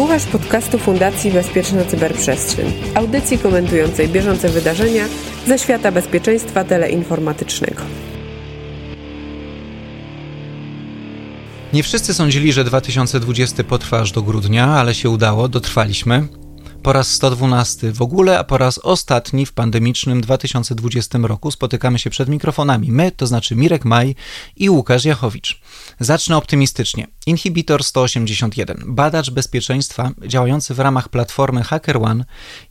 Słuchasz podcastu Fundacji Bezpieczna Cyberprzestrzeń, audycji komentującej bieżące wydarzenia ze świata bezpieczeństwa teleinformatycznego. Nie wszyscy sądzili, że 2020 potrwa aż do grudnia, ale się udało, dotrwaliśmy po raz 112 w ogóle, a po raz ostatni w pandemicznym 2020 roku spotykamy się przed mikrofonami. My, to znaczy Mirek Maj i Łukasz Jachowicz. Zacznę optymistycznie. Inhibitor 181, badacz bezpieczeństwa działający w ramach platformy HackerOne,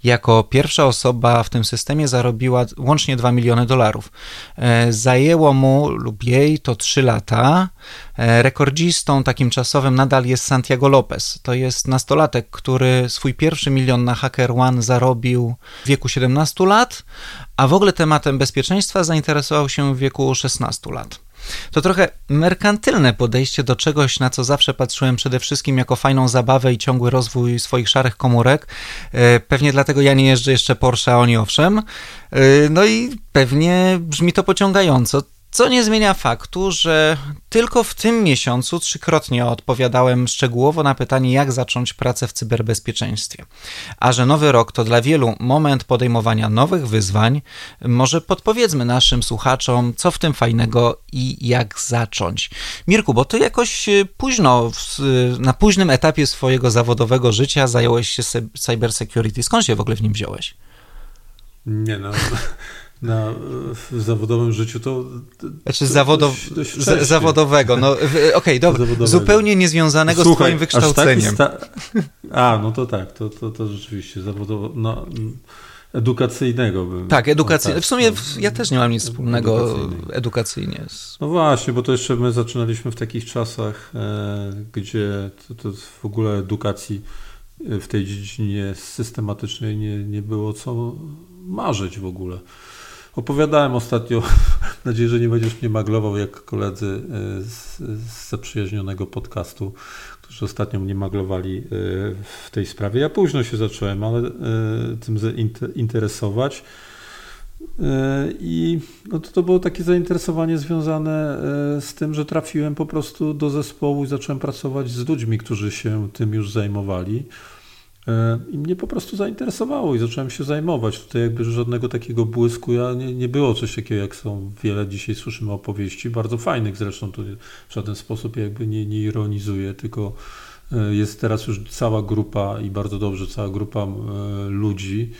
jako pierwsza osoba w tym systemie zarobiła łącznie 2 miliony dolarów. E, zajęło mu lub jej to 3 lata. E, rekordzistą takim czasowym nadal jest Santiago Lopez. To jest nastolatek, który swój pierwszy milion na HackerOne zarobił w wieku 17 lat, a w ogóle tematem bezpieczeństwa zainteresował się w wieku 16 lat. To trochę merkantylne podejście do czegoś, na co zawsze patrzyłem przede wszystkim jako fajną zabawę i ciągły rozwój swoich szarych komórek. E, pewnie dlatego ja nie jeżdżę jeszcze Porsche, a oni owszem. E, no i pewnie brzmi to pociągająco. Co nie zmienia faktu, że tylko w tym miesiącu trzykrotnie odpowiadałem szczegółowo na pytanie, jak zacząć pracę w cyberbezpieczeństwie. A że nowy rok to dla wielu moment podejmowania nowych wyzwań, może podpowiedzmy naszym słuchaczom, co w tym fajnego i jak zacząć. Mirku, bo ty jakoś e, późno, na późnym etapie swojego zawodowego życia zająłeś się cybersecurity. Skąd się w ogóle w nim wziąłeś? Nie no na w zawodowym życiu to. Znaczy zawodow, dość, dość zawodowego. No, Okej, okay, dobra. Zupełnie niezwiązanego Słuchaj, z Twoim wykształceniem. Sta... A, no to tak, to, to, to rzeczywiście zawodowo. No, edukacyjnego bym. Tak, edukacyjnego. W sumie ja też nie mam nic wspólnego edukacyjnie. No właśnie, bo to jeszcze my zaczynaliśmy w takich czasach, e, gdzie to, to w ogóle edukacji w tej dziedzinie systematycznej nie, nie było co marzyć w ogóle. Opowiadałem ostatnio, mam nadzieję, że nie będziesz mnie maglował, jak koledzy e, z, z zaprzyjaźnionego podcastu, którzy ostatnio mnie maglowali e, w tej sprawie. Ja późno się zacząłem, ale e, tym interesować. I no to, to było takie zainteresowanie związane z tym, że trafiłem po prostu do zespołu i zacząłem pracować z ludźmi, którzy się tym już zajmowali. E, I mnie po prostu zainteresowało i zacząłem się zajmować. Tutaj jakby żadnego takiego błysku ja nie, nie było coś takiego, jak są wiele dzisiaj słyszymy opowieści, bardzo fajnych zresztą, to w żaden sposób jakby nie, nie ironizuję, tylko e, jest teraz już cała grupa i bardzo dobrze cała grupa e, ludzi,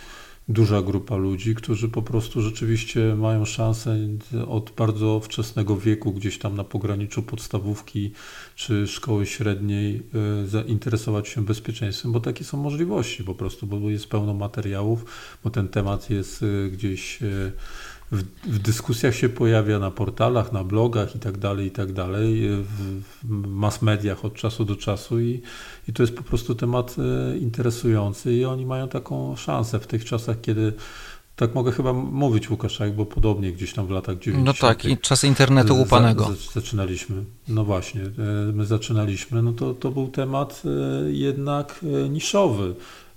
duża grupa ludzi, którzy po prostu rzeczywiście mają szansę od bardzo wczesnego wieku, gdzieś tam na pograniczu podstawówki czy szkoły średniej, e, zainteresować się bezpieczeństwem, bo takie są możliwości po prostu, bo jest pełno materiałów, bo ten temat jest e, gdzieś e, w, w, dyskusjach się pojawia na portalach, na blogach i tak dalej, i tak dalej, w, w mass mediach od czasu do czasu i, i to jest po prostu temat e, interesujący i oni mają taką szansę w tych czasach, kiedy tak mogę chyba mówić Łukaszek, bo podobnie gdzieś tam w latach 90. No tak, i czas internetu upanego. zaczynaliśmy. No właśnie, e, my zaczynaliśmy, no to, to był temat e, jednak niszowy,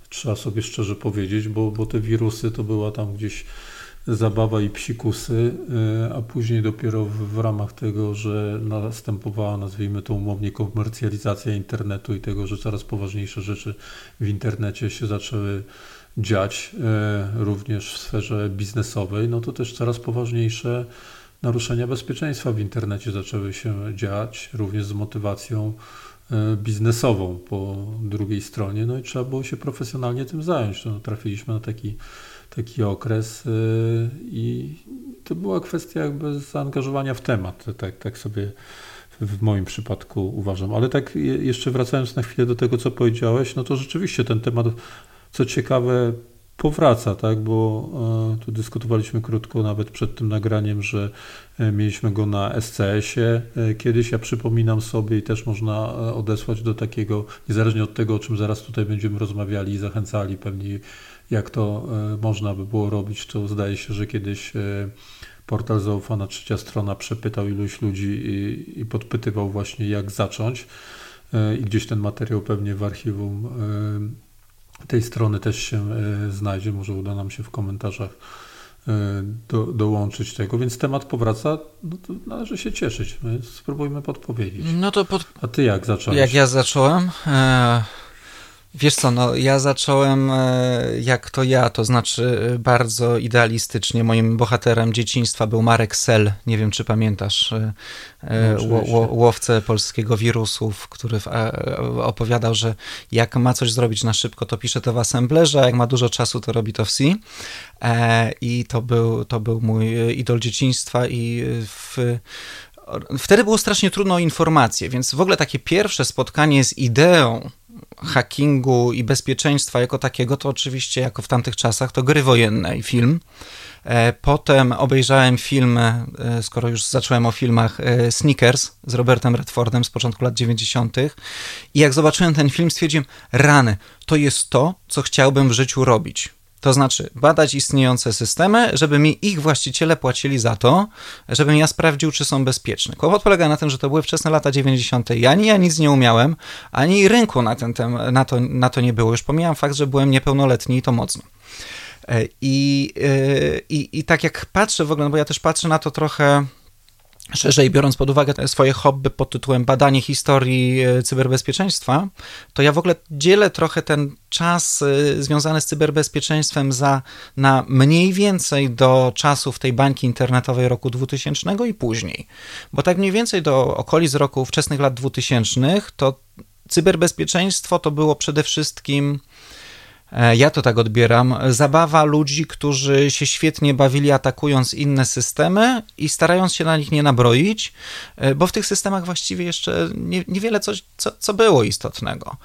trzeba sobie szczerze powiedzieć, bo, bo te wirusy to była tam gdzieś zabawa i psikusy, y, a później dopiero w, ramach tego, że następowała, nazwijmy to umownie, komercjalizacja internetu i tego, że coraz poważniejsze rzeczy w internecie się zaczęły dziać, y, również w sferze biznesowej, no to też coraz poważniejsze naruszenia bezpieczeństwa w internecie zaczęły się dziać, również z motywacją y, biznesową po drugiej stronie, no i trzeba było się profesjonalnie tym zająć. No, trafiliśmy na taki taki okres y, i to była kwestia jakby zaangażowania w temat, tak, tak sobie w moim przypadku uważam. Ale tak jeszcze wracając na chwilę do tego, co powiedziałeś, no to rzeczywiście ten temat, co ciekawe, powraca, tak, bo e, tu dyskutowaliśmy krótko nawet przed tym nagraniem, że e, mieliśmy go na SCS-ie e, kiedyś, ja przypominam sobie i też można odesłać do takiego, niezależnie od tego, o czym zaraz tutaj będziemy rozmawiali i zachęcali pewnie jak to e, można by było robić, to zdaje się, że kiedyś e, portal Zaufana Trzecia Strona przepytał iluś ludzi i, i podpytywał właśnie jak zacząć e, i gdzieś ten materiał pewnie w archiwum tej strony też się znajdzie, może uda nam się w komentarzach do, dołączyć tego, więc temat powraca, no to należy się cieszyć. Spróbujmy podpowiedzieć. No to pod... A ty jak zacząłeś? Jak ja zacząłem? Wiesz co, no ja zacząłem e, jak to ja, to znaczy e, bardzo idealistycznie. Moim bohaterem dzieciństwa był Marek Sel, nie wiem czy pamiętasz, e, no, łowcę polskiego wirusów, który opowiadał, że jak ma coś zrobić na szybko, to pisze to w assemblerze, a jak ma dużo czasu, to robi to w C. I to był, to był mój idol dzieciństwa i w Wtedy było strasznie trudno o informacje, więc w ogóle takie pierwsze spotkanie z ideą hackingu i bezpieczeństwa jako takiego, to oczywiście jako w tamtych czasach to gry wojenne i film. E, potem obejrzałem film, e, skoro już zacząłem o filmach, e, Sneakers z Robertem Redfordem z początku lat 90. I jak zobaczyłem ten film, stwierdziłem, rany, to jest to, co chciałbym w życiu robić. To znaczy badać istniejące systemy, żeby mi ich właściciele płacili za to, żebym ja sprawdził, czy są bezpieczne. Kłopot polega na tym, że to były wczesne lata 90. I ani ja nic nie umiałem, ani rynku na, ten tem- na, to, na to nie było. Już pomijam fakt, że byłem niepełnoletni i to mocno. E, I, e, i, I tak jak patrzę w ogóle, no bo ja też patrzę na to trochę szerzej biorąc pod uwagę swoje hobby pod tytułem badanie historii e, cyberbezpieczeństwa, to ja w ogóle dzielę trochę ten czas e, związany z cyberbezpieczeństwem za, na mniej więcej do czasów tej bańki internetowej roku 2000 i później. Bo tak mniej więcej do okolic roku wczesnych lat 2000 to cyberbezpieczeństwo to było przede wszystkim ja to tak odbieram. Zabawa ludzi, którzy się świetnie bawili atakując inne systemy i starając się na nich nie nabroić, e, bo w tych systemach właściwie jeszcze nie, niewiele coś, co, co było istotnego.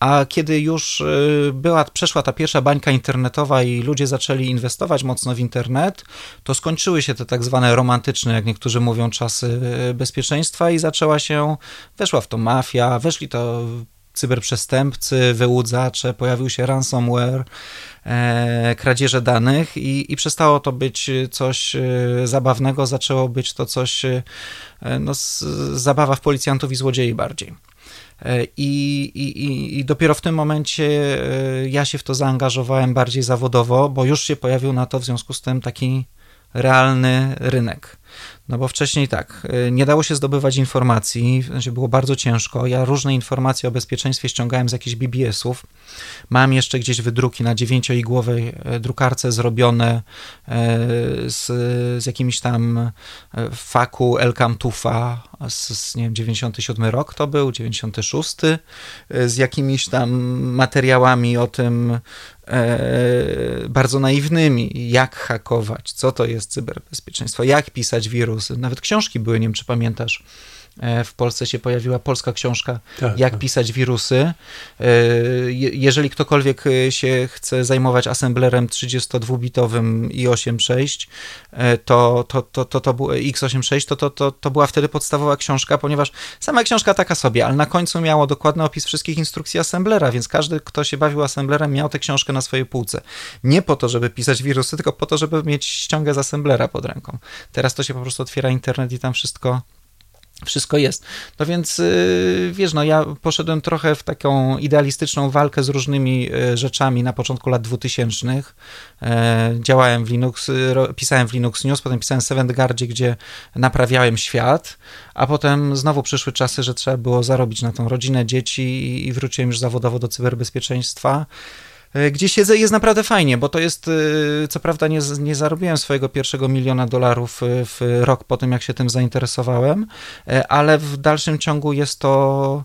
A kiedy już e, była, przeszła ta pierwsza bańka internetowa i ludzie zaczęli inwestować mocno w internet, to skończyły się te tak zwane romantyczne, jak niektórzy mówią, czasy bezpieczeństwa i zaczęła się, weszła w to mafia, weszli to cyberprzestępcy, wyłudzacze, pojawił się ransomware, e, kradzieże danych i, i przestało to być coś e, zabawnego, zaczęło być to coś, e, no, z, zabawa w policjantów i złodziei bardziej. E, I, i, I dopiero w tym momencie ja się w to zaangażowałem bardziej zawodowo, bo już się pojawił na to w związku z tym taki realny rynek. No bo wcześniej tak, y, nie dało się zdobywać informacji, znaczy było bardzo ciężko. Ja różne informacje o bezpieczeństwie ściągałem z jakichś BBS-ów. Mam jeszcze gdzieś wydruki na dziewięcioigłowej e, drukarce zrobione e, z, z jakimiś tam faku Elkam Tufa z, z nie wiem, 97 rok to był, 96, z jakimiś tam materiałami o tym bardzo naiwnymi, jak hakować, co to jest cyberbezpieczeństwo, jak pisać wirusy. Nawet książki były, nie wiem czy pamiętasz. E, w Polsce się pojawiła polska książka tak, Jak tak. pisać wirusy. E, jeżeli ktokolwiek e, się chce zajmować assemblerem 32-bitowym i86, to, to, to, to, to, x86, to, to, to, to była wtedy podstawowa książka, ponieważ sama książka taka sobie, ale na końcu miało dokładny opis wszystkich instrukcji assemblera, więc każdy, kto się bawił assemblerem, miał tę książkę na swojej półce. Nie po to, żeby pisać wirusy, tylko po to, żeby mieć ściągę z assemblera pod ręką. Teraz to się po prostu otwiera internet i tam wszystko wszystko jest. No więc y, wiesz, no ja poszedłem trochę w taką idealistyczną walkę z różnymi y, rzeczami na początku lat 2000. E, działałem w Linux, pisałem w Linux News, potem pisałem w Seventgardzie, gdzie naprawiałem świat, a potem znowu przyszły czasy, że trzeba było zarobić na tą rodzinę, dzieci i wróciłem już zawodowo do cyberbezpieczeństwa. E, gdzie siedzę jest naprawdę fajnie, bo to jest, e, co prawda nie, nie zarobiłem swojego pierwszego miliona dolarów e, w rok po tym, jak się tym zainteresowałem, ale w dalszym ciągu jest to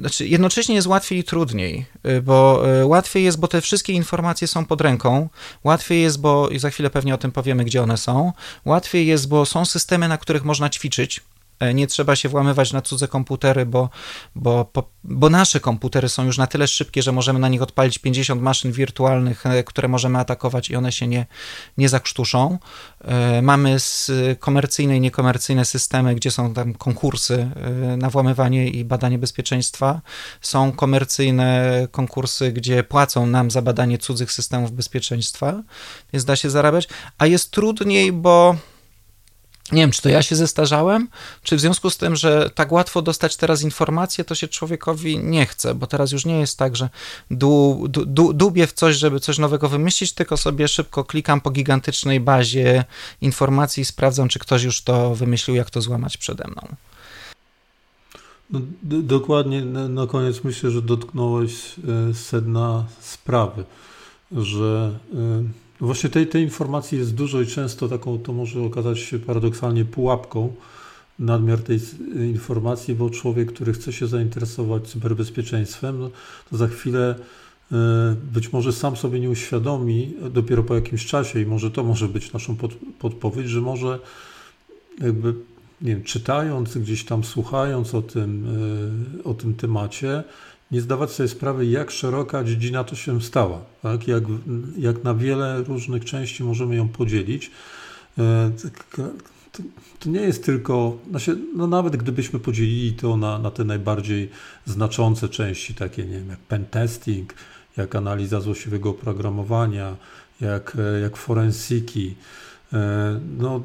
znaczy jednocześnie jest łatwiej i trudniej, bo łatwiej jest, bo te wszystkie informacje są pod ręką, łatwiej jest, bo i za chwilę pewnie o tym powiemy, gdzie one są, łatwiej jest, bo są systemy, na których można ćwiczyć, nie trzeba się włamywać na cudze komputery, bo, bo, bo nasze komputery są już na tyle szybkie, że możemy na nich odpalić 50 maszyn wirtualnych, e, które możemy atakować i one się nie, nie zakrztuszą. E, mamy komercyjne i niekomercyjne systemy, gdzie są tam konkursy na włamywanie i badanie bezpieczeństwa. Są komercyjne konkursy, gdzie płacą nam za badanie cudzych systemów bezpieczeństwa, więc da się zarabiać, a jest trudniej, bo nie wiem, czy to ja się zestarzałem, czy w związku z tym, że tak łatwo dostać teraz informacje, to się człowiekowi nie chce, bo teraz już nie jest tak, że du, du, dubię w coś, żeby coś nowego wymyślić, tylko sobie szybko klikam po gigantycznej bazie informacji i sprawdzam, czy ktoś już to wymyślił, jak to złamać przede mną. No, dokładnie na, na, koniec myślę, że dotknąłeś e, sedna sprawy, że e, właśnie tej, tej informacji jest dużo i często taką to może okazać się paradoksalnie pułapką nadmiar tej informacji, bo człowiek, który chce się zainteresować cyberbezpieczeństwem, no, to za chwilę e, być może sam sobie nie uświadomi dopiero po jakimś czasie i może to może być naszą pod, podpowiedź, że może jakby nie wiem, czytając, gdzieś tam słuchając o tym, e, o tym temacie, nie zdawać sobie sprawy, jak szeroka dziedzina to się stała, tak? jak, jak na wiele różnych części możemy ją podzielić. E, to, to nie jest tylko, znaczy, no nawet gdybyśmy podzielili to na, na te najbardziej znaczące części, takie nie wiem, jak pentesting, jak analiza złośliwego oprogramowania, jak, e, jak forensiki, no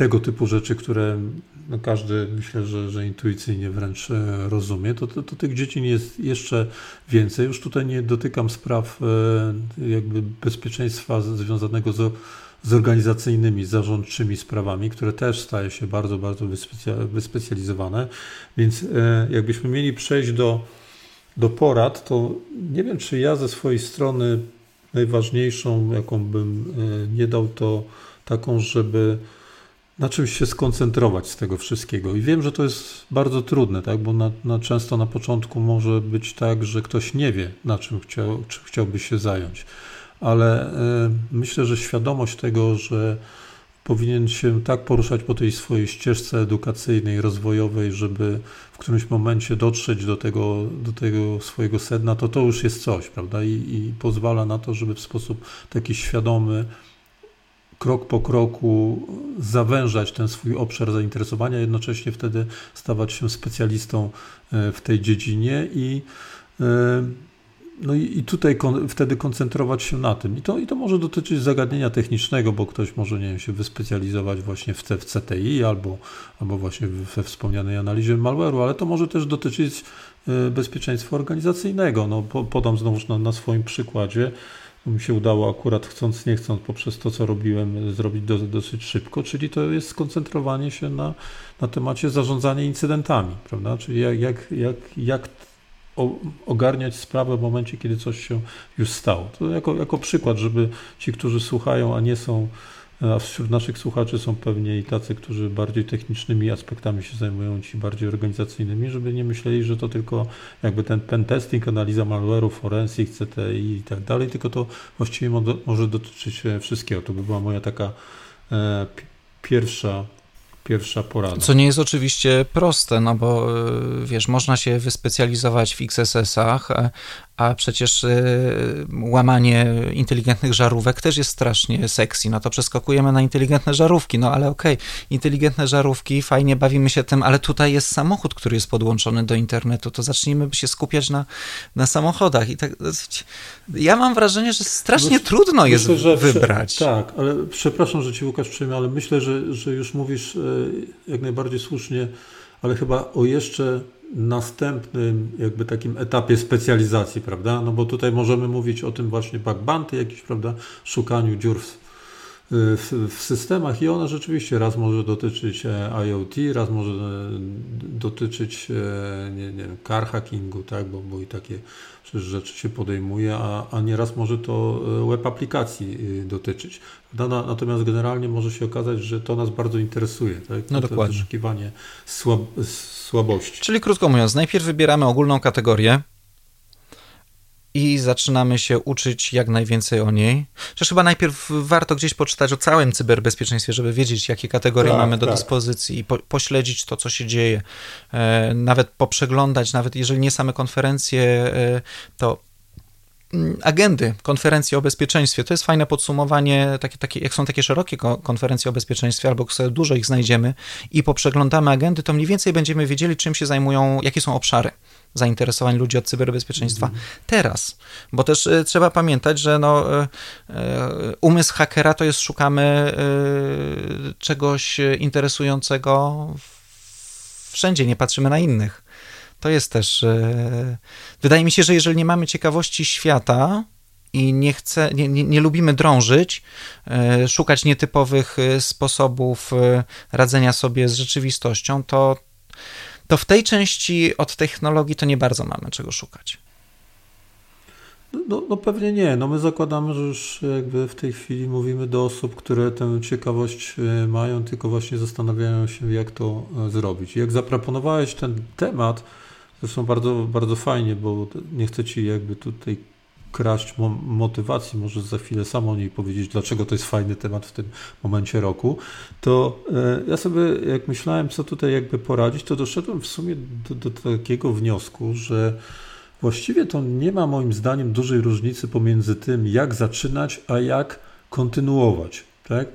tego typu rzeczy, które no każdy myślę, że, że intuicyjnie wręcz e, rozumie, to, to, to, tych dzieci jest jeszcze więcej. Już tutaj nie dotykam spraw e, jakby bezpieczeństwa związanego z, z organizacyjnymi, zarządczymi sprawami, które też staje się bardzo, bardzo wyspecjalizowane. Więc e, jakbyśmy mieli przejść do, do porad, to nie wiem, czy ja ze swojej strony najważniejszą, jaką bym nie dał, to taką, żeby na czymś się skoncentrować z tego wszystkiego. I wiem, że to jest bardzo trudne, tak? bo na, na często na początku może być tak, że ktoś nie wie, na czym chciał, czy chciałby się zająć. Ale y, myślę, że świadomość tego, że powinien się tak poruszać po tej swojej ścieżce edukacyjnej, rozwojowej, żeby w którymś momencie dotrzeć do tego, do tego swojego sedna, to to już jest coś, prawda? I, I pozwala na to, żeby w sposób taki świadomy, krok po kroku zawężać ten swój obszar zainteresowania, jednocześnie wtedy stawać się specjalistą e, w tej dziedzinie i e, no i, tutaj kon, wtedy koncentrować się na tym. I to, I to może dotyczyć zagadnienia technicznego, bo ktoś może nie wiem, się wyspecjalizować właśnie w, w CTI albo, albo właśnie we wspomnianej analizie malware'u, ale to może też dotyczyć e, bezpieczeństwa organizacyjnego. No, podam znowu na, na swoim przykładzie mi się udało akurat chcąc, nie chcąc, poprzez to, co robiłem, zrobić do, dosyć szybko, czyli to jest skoncentrowanie się na, na temacie zarządzania incydentami, prawda? Czyli jak, jak, jak, jak ogarniać sprawę w momencie, kiedy coś się już stało. To jako, jako przykład, żeby ci, którzy słuchają, a nie są a wśród naszych słuchaczy są pewnie i tacy, którzy bardziej technicznymi aspektami się zajmują, ci bardziej organizacyjnymi, żeby nie myśleli, że to tylko jakby ten pentesting, analiza malware'u, forensic, CTI i tak dalej, tylko to właściwie może dotyczyć e, wszystkiego. To by była moja taka e, pierwsza pierwsza porada. Co nie jest oczywiście proste, no bo e, wiesz, można się wyspecjalizować w XSS-ach, a przecież y, łamanie inteligentnych żarówek też jest strasznie sexy, no to przeskakujemy na inteligentne żarówki, no ale okej, okay, inteligentne żarówki, fajnie bawimy się tym, ale tutaj jest samochód, który jest podłączony do internetu, to zacznijmy się skupiać na, na samochodach. I tak, ja mam wrażenie, że strasznie myślę, trudno jest myślę, wybrać. tak, ale przepraszam, że ci Łukasz przejmę, ale myślę, że, że już mówisz e, jak najbardziej słusznie, ale chyba o jeszcze następnym jakby takim etapie specjalizacji, prawda? No bo tutaj możemy mówić o tym właśnie bug jakiś, prawda? Szukaniu dziur w, w, w, systemach i ona rzeczywiście raz może dotyczyć e, IoT, raz może e, dotyczyć e, nie, nie, car hackingu, tak? Bo, bo i takie rzeczy się podejmuje, a, a nieraz może to web aplikacji dotyczyć. Natomiast generalnie może się okazać, że to nas bardzo interesuje. Tak? No to dokładnie. Wyszukiwanie słab, słabości. Czyli krótko mówiąc, najpierw wybieramy ogólną kategorię i zaczynamy się uczyć jak najwięcej o niej. Chociaż chyba najpierw warto gdzieś poczytać o całym cyberbezpieczeństwie, żeby wiedzieć, jakie kategorie tak, mamy do tak. dyspozycji i po, pośledzić to, co się dzieje. E, nawet poprzeglądać, nawet jeżeli nie same konferencje, e, to agendy konferencji o bezpieczeństwie. To jest fajne podsumowanie, takie, takie, jak są takie szerokie konferencje o bezpieczeństwie, albo sobie dużo ich znajdziemy i poprzeglądamy agendy, to mniej więcej będziemy wiedzieli, czym się zajmują, jakie są obszary zainteresowań ludzi od cyberbezpieczeństwa mm. teraz. Bo też y, trzeba pamiętać, że no, y, y, umysł hakera to jest szukamy y, czegoś interesującego wszędzie, nie patrzymy na innych. To jest też. E, wydaje mi się, że jeżeli nie mamy ciekawości świata i nie, chce, nie, nie, nie lubimy drążyć, e, szukać nietypowych e, sposobów radzenia sobie z rzeczywistością, to to w tej części od technologii to nie bardzo mamy czego szukać. No, no pewnie nie. No my zakładamy, że już jakby w tej chwili mówimy do osób, które tę ciekawość mają, tylko właśnie zastanawiają się, jak to zrobić. Jak zaproponowałeś ten temat, zresztą bardzo, bardzo fajnie, bo nie chcę ci jakby tutaj kraść motywacji, może za chwilę sam o niej powiedzieć, dlaczego to jest fajny temat w tym momencie roku, to e, ja sobie jak myślałem, co tutaj jakby poradzić, to doszedłem w sumie do, do takiego wniosku, że Właściwie to nie ma moim zdaniem dużej różnicy pomiędzy tym, jak zaczynać, a jak kontynuować. Tak?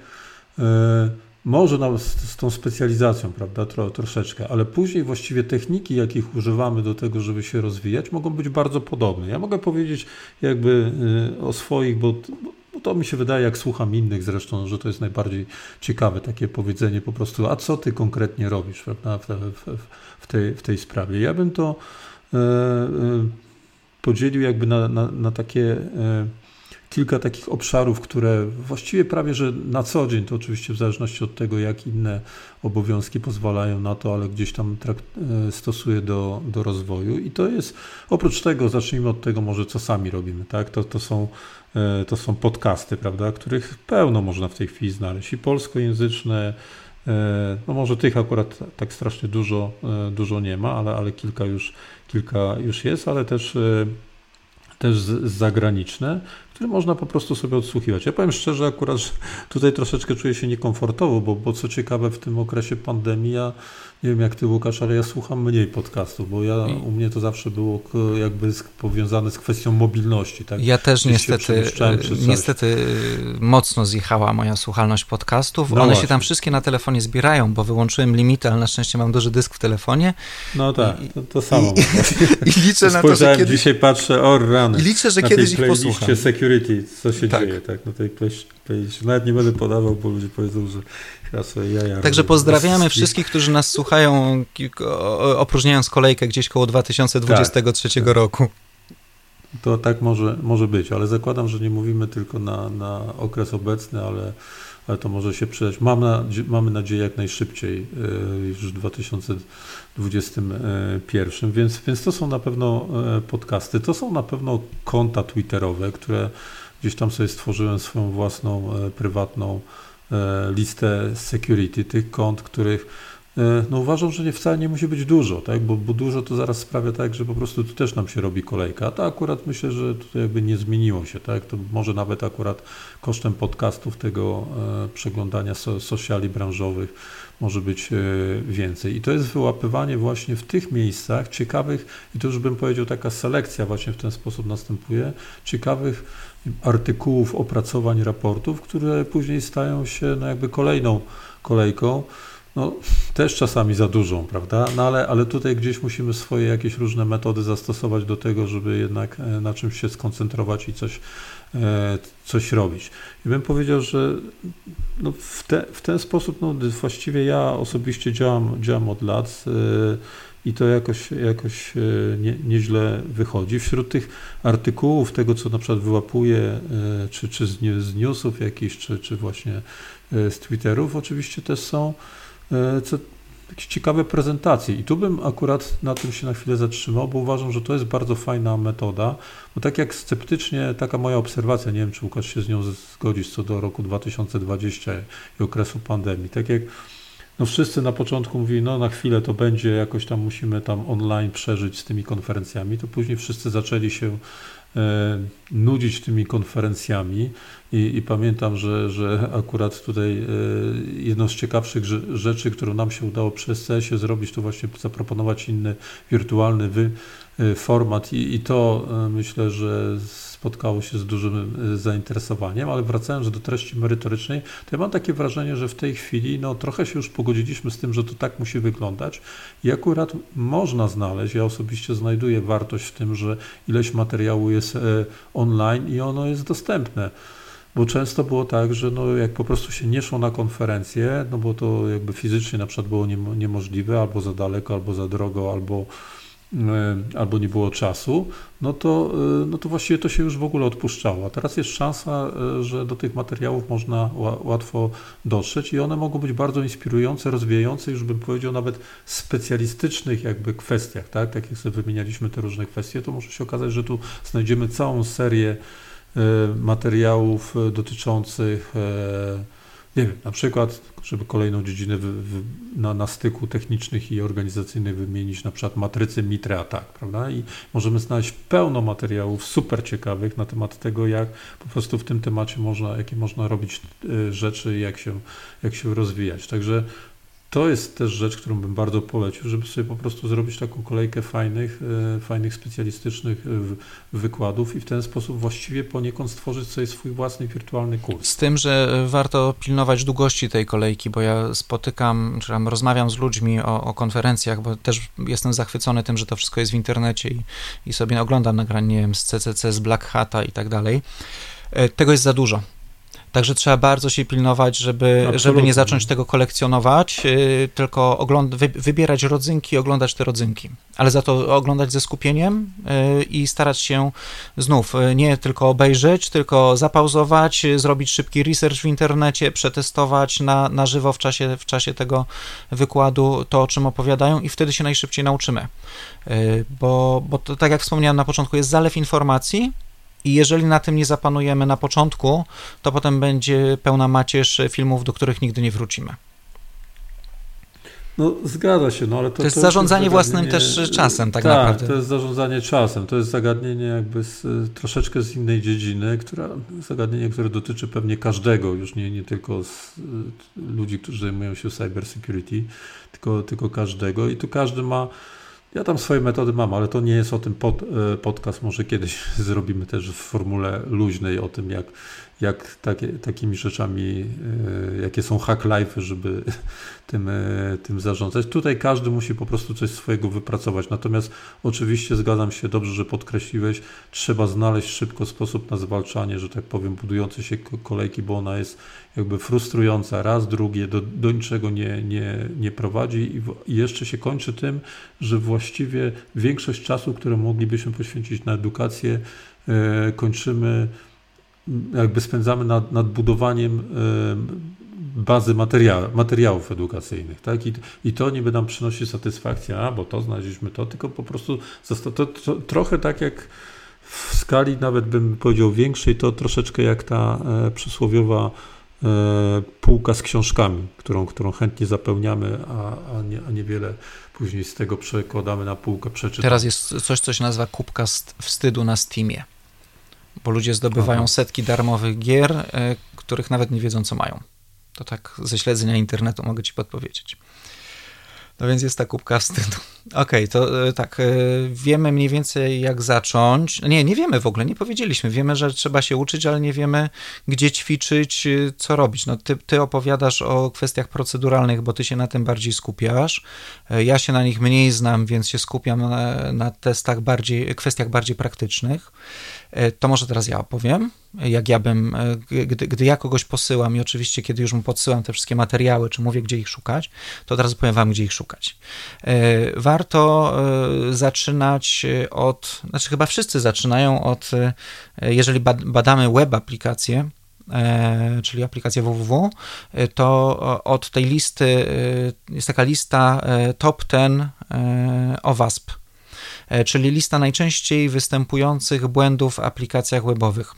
Może nawet z, z, tą specjalizacją, prawda, Tro, troszeczkę, ale później właściwie techniki, jakich używamy do tego, żeby się rozwijać, mogą być bardzo podobne. Ja mogę powiedzieć jakby e, o swoich, bo, to mi się wydaje, jak słucham innych zresztą, że to jest najbardziej ciekawe takie powiedzenie po prostu, a co ty konkretnie robisz prawda, w, w, w tej, w tej sprawie. Ja bym to e, podzielił jakby na, na, na takie e, kilka takich obszarów, które właściwie prawie, że na co dzień, to oczywiście w zależności od tego, jak inne obowiązki pozwalają na to, ale gdzieś tam stosuję do, do rozwoju. I to jest, oprócz tego, zacznijmy od tego może, co sami robimy, tak? To, to, są, to są podcasty, prawda, których pełno można w tej chwili znaleźć i polskojęzyczne, no może tych akurat tak strasznie dużo, dużo nie ma, ale, ale kilka już kilka już jest, ale też, e, też zagraniczne, które można po prostu sobie odsłuchiwać. Ja powiem szczerze, akurat tutaj troszeczkę czuję się niekomfortowo, bo, bo co ciekawe, w tym okresie pandemii ja nie wiem jak ty Łukasz, ale ja słucham mniej podcastów, bo ja, u mnie to zawsze było jakby powiązane z kwestią mobilności. Tak? Ja też niestety, niestety mocno zjechała moja słuchalność podcastów. No One właśnie. się tam wszystkie na telefonie zbierają, bo wyłączyłem limity, ale na szczęście mam duży dysk w telefonie. No tak, to, to samo. I, I, liczę na to, że kiedyś... dzisiaj patrzę, o rany. liczę, że kiedyś ich posłucham. security, co się tak. dzieje, tak, na tej playlist. Nawet nie będę podawał, bo ludzie powiedzą, że ja sobie jaja Także pozdrawiamy wszystkich, którzy nas słuchają, opróżniając kolejkę gdzieś koło 2023 tak, tak. roku. To tak może, może być, ale zakładam, że nie mówimy tylko na, na okres obecny, ale, ale to może się przydać. Mam na, mamy nadzieję jak najszybciej, e, już w 2021, więc, więc to są na pewno e, podcasty, to są na pewno konta twitterowe, które gdzieś tam sobie stworzyłem swoją własną, e, prywatną E, listę security, tych kont, których e, no uważam, że nie, wcale nie musi być dużo, tak? bo, bo dużo to zaraz sprawia tak, że po prostu tu też nam się robi kolejka. A to akurat myślę, że tutaj jakby nie zmieniło się. Tak? To może nawet akurat kosztem podcastów tego e, przeglądania so, sociali branżowych może być więcej. I to jest wyłapywanie właśnie w tych miejscach ciekawych, i to już bym powiedział, taka selekcja właśnie w ten sposób następuje, ciekawych artykułów, opracowań, raportów, które później stają się no jakby kolejną kolejką. No, też czasami za dużą, prawda? No ale, ale tutaj gdzieś musimy swoje jakieś różne metody zastosować do tego, żeby jednak e, na czymś się skoncentrować i coś, e, coś robić. I bym powiedział, że no w, te, w ten sposób no, właściwie ja osobiście działam, działam od lat. Yy, i to jakoś, jakoś e, nie, nieźle wychodzi. Wśród tych artykułów, tego co na przykład wyłapuję, e, czy, czy z, z newsów jakichś, czy, czy właśnie e, z Twitterów, oczywiście też są co, jakieś ciekawe prezentacje. I tu bym akurat na tym się na chwilę zatrzymał, bo uważam, że to jest bardzo fajna metoda, bo tak jak sceptycznie, taka moja obserwacja, nie wiem, czy Łukasz się z nią zgodzisz co do roku 2020 i okresu pandemii, tak jak no wszyscy na początku mówili, no na chwilę to będzie, jakoś tam musimy tam online przeżyć z tymi konferencjami, to później wszyscy zaczęli się e, nudzić tymi konferencjami. I, i, pamiętam, że, że akurat tutaj e, jedną z ciekawszych rzeczy, którą nam się udało przez CS zrobić, to właśnie zaproponować inny wirtualny wy, format i, i to e, myślę, że spotkało się z dużym y, zainteresowaniem, ale wracając do treści merytorycznej, to ja mam takie wrażenie, że w tej chwili no, trochę się już pogodziliśmy z tym, że to tak musi wyglądać i akurat można znaleźć, ja osobiście znajduję wartość w tym, że ileś materiału jest e, online i ono jest dostępne. Bo często było tak, że no jak po prostu się nie szło na konferencję, no bo to jakby fizycznie na przykład było niemożliwe, albo za daleko, albo za drogo, albo albo nie było czasu, no to, no to właściwie to się już w ogóle odpuszczało. A teraz jest szansa, że do tych materiałów można łatwo dotrzeć i one mogą być bardzo inspirujące, rozwijające, już bym powiedział nawet specjalistycznych jakby kwestiach, tak? Tak jak sobie wymienialiśmy te różne kwestie, to może się okazać, że tu znajdziemy całą serię materiałów dotyczących nie wiem, na przykład, żeby kolejną dziedzinę na, na styku technicznych i organizacyjnych wymienić, na przykład matrycy Mitre Attack, prawda? I możemy znaleźć pełno materiałów super ciekawych na temat tego, jak po prostu w tym temacie można, jakie można robić y, rzeczy jak się, jak się rozwijać. Także to jest też rzecz, którą bym bardzo polecił, żeby sobie po prostu zrobić taką kolejkę fajnych, e, fajnych specjalistycznych e, wykładów i w ten sposób właściwie poniekąd stworzyć sobie swój własny wirtualny kurs. Z tym, że warto pilnować długości tej kolejki, bo ja spotykam, czy tam rozmawiam z ludźmi o, o konferencjach, bo też jestem zachwycony tym, że to wszystko jest w internecie i, i sobie oglądam nagranie, nie wiem, z CCC, z Black Hata i tak dalej. E, tego jest za dużo. Także trzeba bardzo się pilnować, żeby, żeby nie zacząć tego kolekcjonować, yy, tylko ogląd- wy- wybierać rodzynki, oglądać te rodzynki, ale za to oglądać ze skupieniem yy, i starać się znów yy, nie tylko obejrzeć, tylko zapauzować, y, zrobić szybki research w internecie, przetestować na, na żywo w czasie, w czasie tego wykładu to, o czym opowiadają i wtedy się najszybciej nauczymy. Y, bo, bo to, tak jak wspomniałem na początku, jest zalew informacji, i jeżeli na tym nie zapanujemy na początku, to potem będzie pełna macierz filmów, do których nigdy nie wrócimy. No zgadza się, no ale to, to jest to zarządzanie własnym też czasem, tak, tak naprawdę. to jest zarządzanie czasem. To jest zagadnienie jakby z, troszeczkę z innej dziedziny, która, zagadnienie, które dotyczy pewnie każdego, już nie, nie tylko z, ludzi, którzy zajmują się cyber security, tylko, tylko każdego i tu każdy ma ja tam swoje metody mam, ale to nie jest o tym pod, e, podcast. Może kiedyś zrobimy też w formule luźnej o tym, jak, jak takie, takimi rzeczami, e, jakie są hack life, żeby tym, e, tym zarządzać. Tutaj każdy musi po prostu coś swojego wypracować. Natomiast oczywiście zgadzam się, dobrze, że podkreśliłeś, trzeba znaleźć szybko sposób na zwalczanie, że tak powiem, budującej się kolejki, bo ona jest jakby frustrująca. Raz, drugie, do, do niczego nie, nie, nie prowadzi i, w, i jeszcze się kończy tym, że właściwie większość czasu, które moglibyśmy poświęcić na edukację, e, kończymy jakby spędzamy nad, nad budowaniem bazy materia, materiałów edukacyjnych. Tak? I, I to niby nam przynosi satysfakcję, a bo to znaleźliśmy to, tylko po prostu to, to, to trochę tak jak w skali nawet bym powiedział większej, to troszeczkę jak ta e, przysłowiowa e, półka z książkami, którą, którą chętnie zapełniamy, a, a, nie, a niewiele później z tego przekładamy na półkę przeczytania. Teraz jest coś, co się nazywa kubka wstydu na Steamie bo ludzie zdobywają Aha. setki darmowych gier, e, których nawet nie wiedzą, co mają. To tak ze śledzenia internetu mogę ci podpowiedzieć. No więc jest ta kubka wstydu. Okej, okay, to e, tak, e, wiemy mniej więcej jak zacząć. Nie, nie wiemy w ogóle, nie powiedzieliśmy. Wiemy, że trzeba się uczyć, ale nie wiemy, gdzie ćwiczyć, co robić. No ty, ty opowiadasz o kwestiach proceduralnych, bo ty się na tym bardziej skupiasz. Ja się na nich mniej znam, więc się skupiam na, na testach bardziej, kwestiach bardziej praktycznych. E, to może teraz ja opowiem, jak ja bym, e, gdy, gdy ja kogoś posyłam i oczywiście kiedy już mu podsyłam te wszystkie materiały, czy mówię, gdzie ich szukać, to teraz powiem wam, gdzie ich szukać. E, warto zaczynać od, znaczy chyba wszyscy zaczynają od, jeżeli badamy web aplikacje, czyli aplikację www, to od tej listy jest taka lista top 10 OWASP E, czyli lista najczęściej występujących błędów w aplikacjach webowych.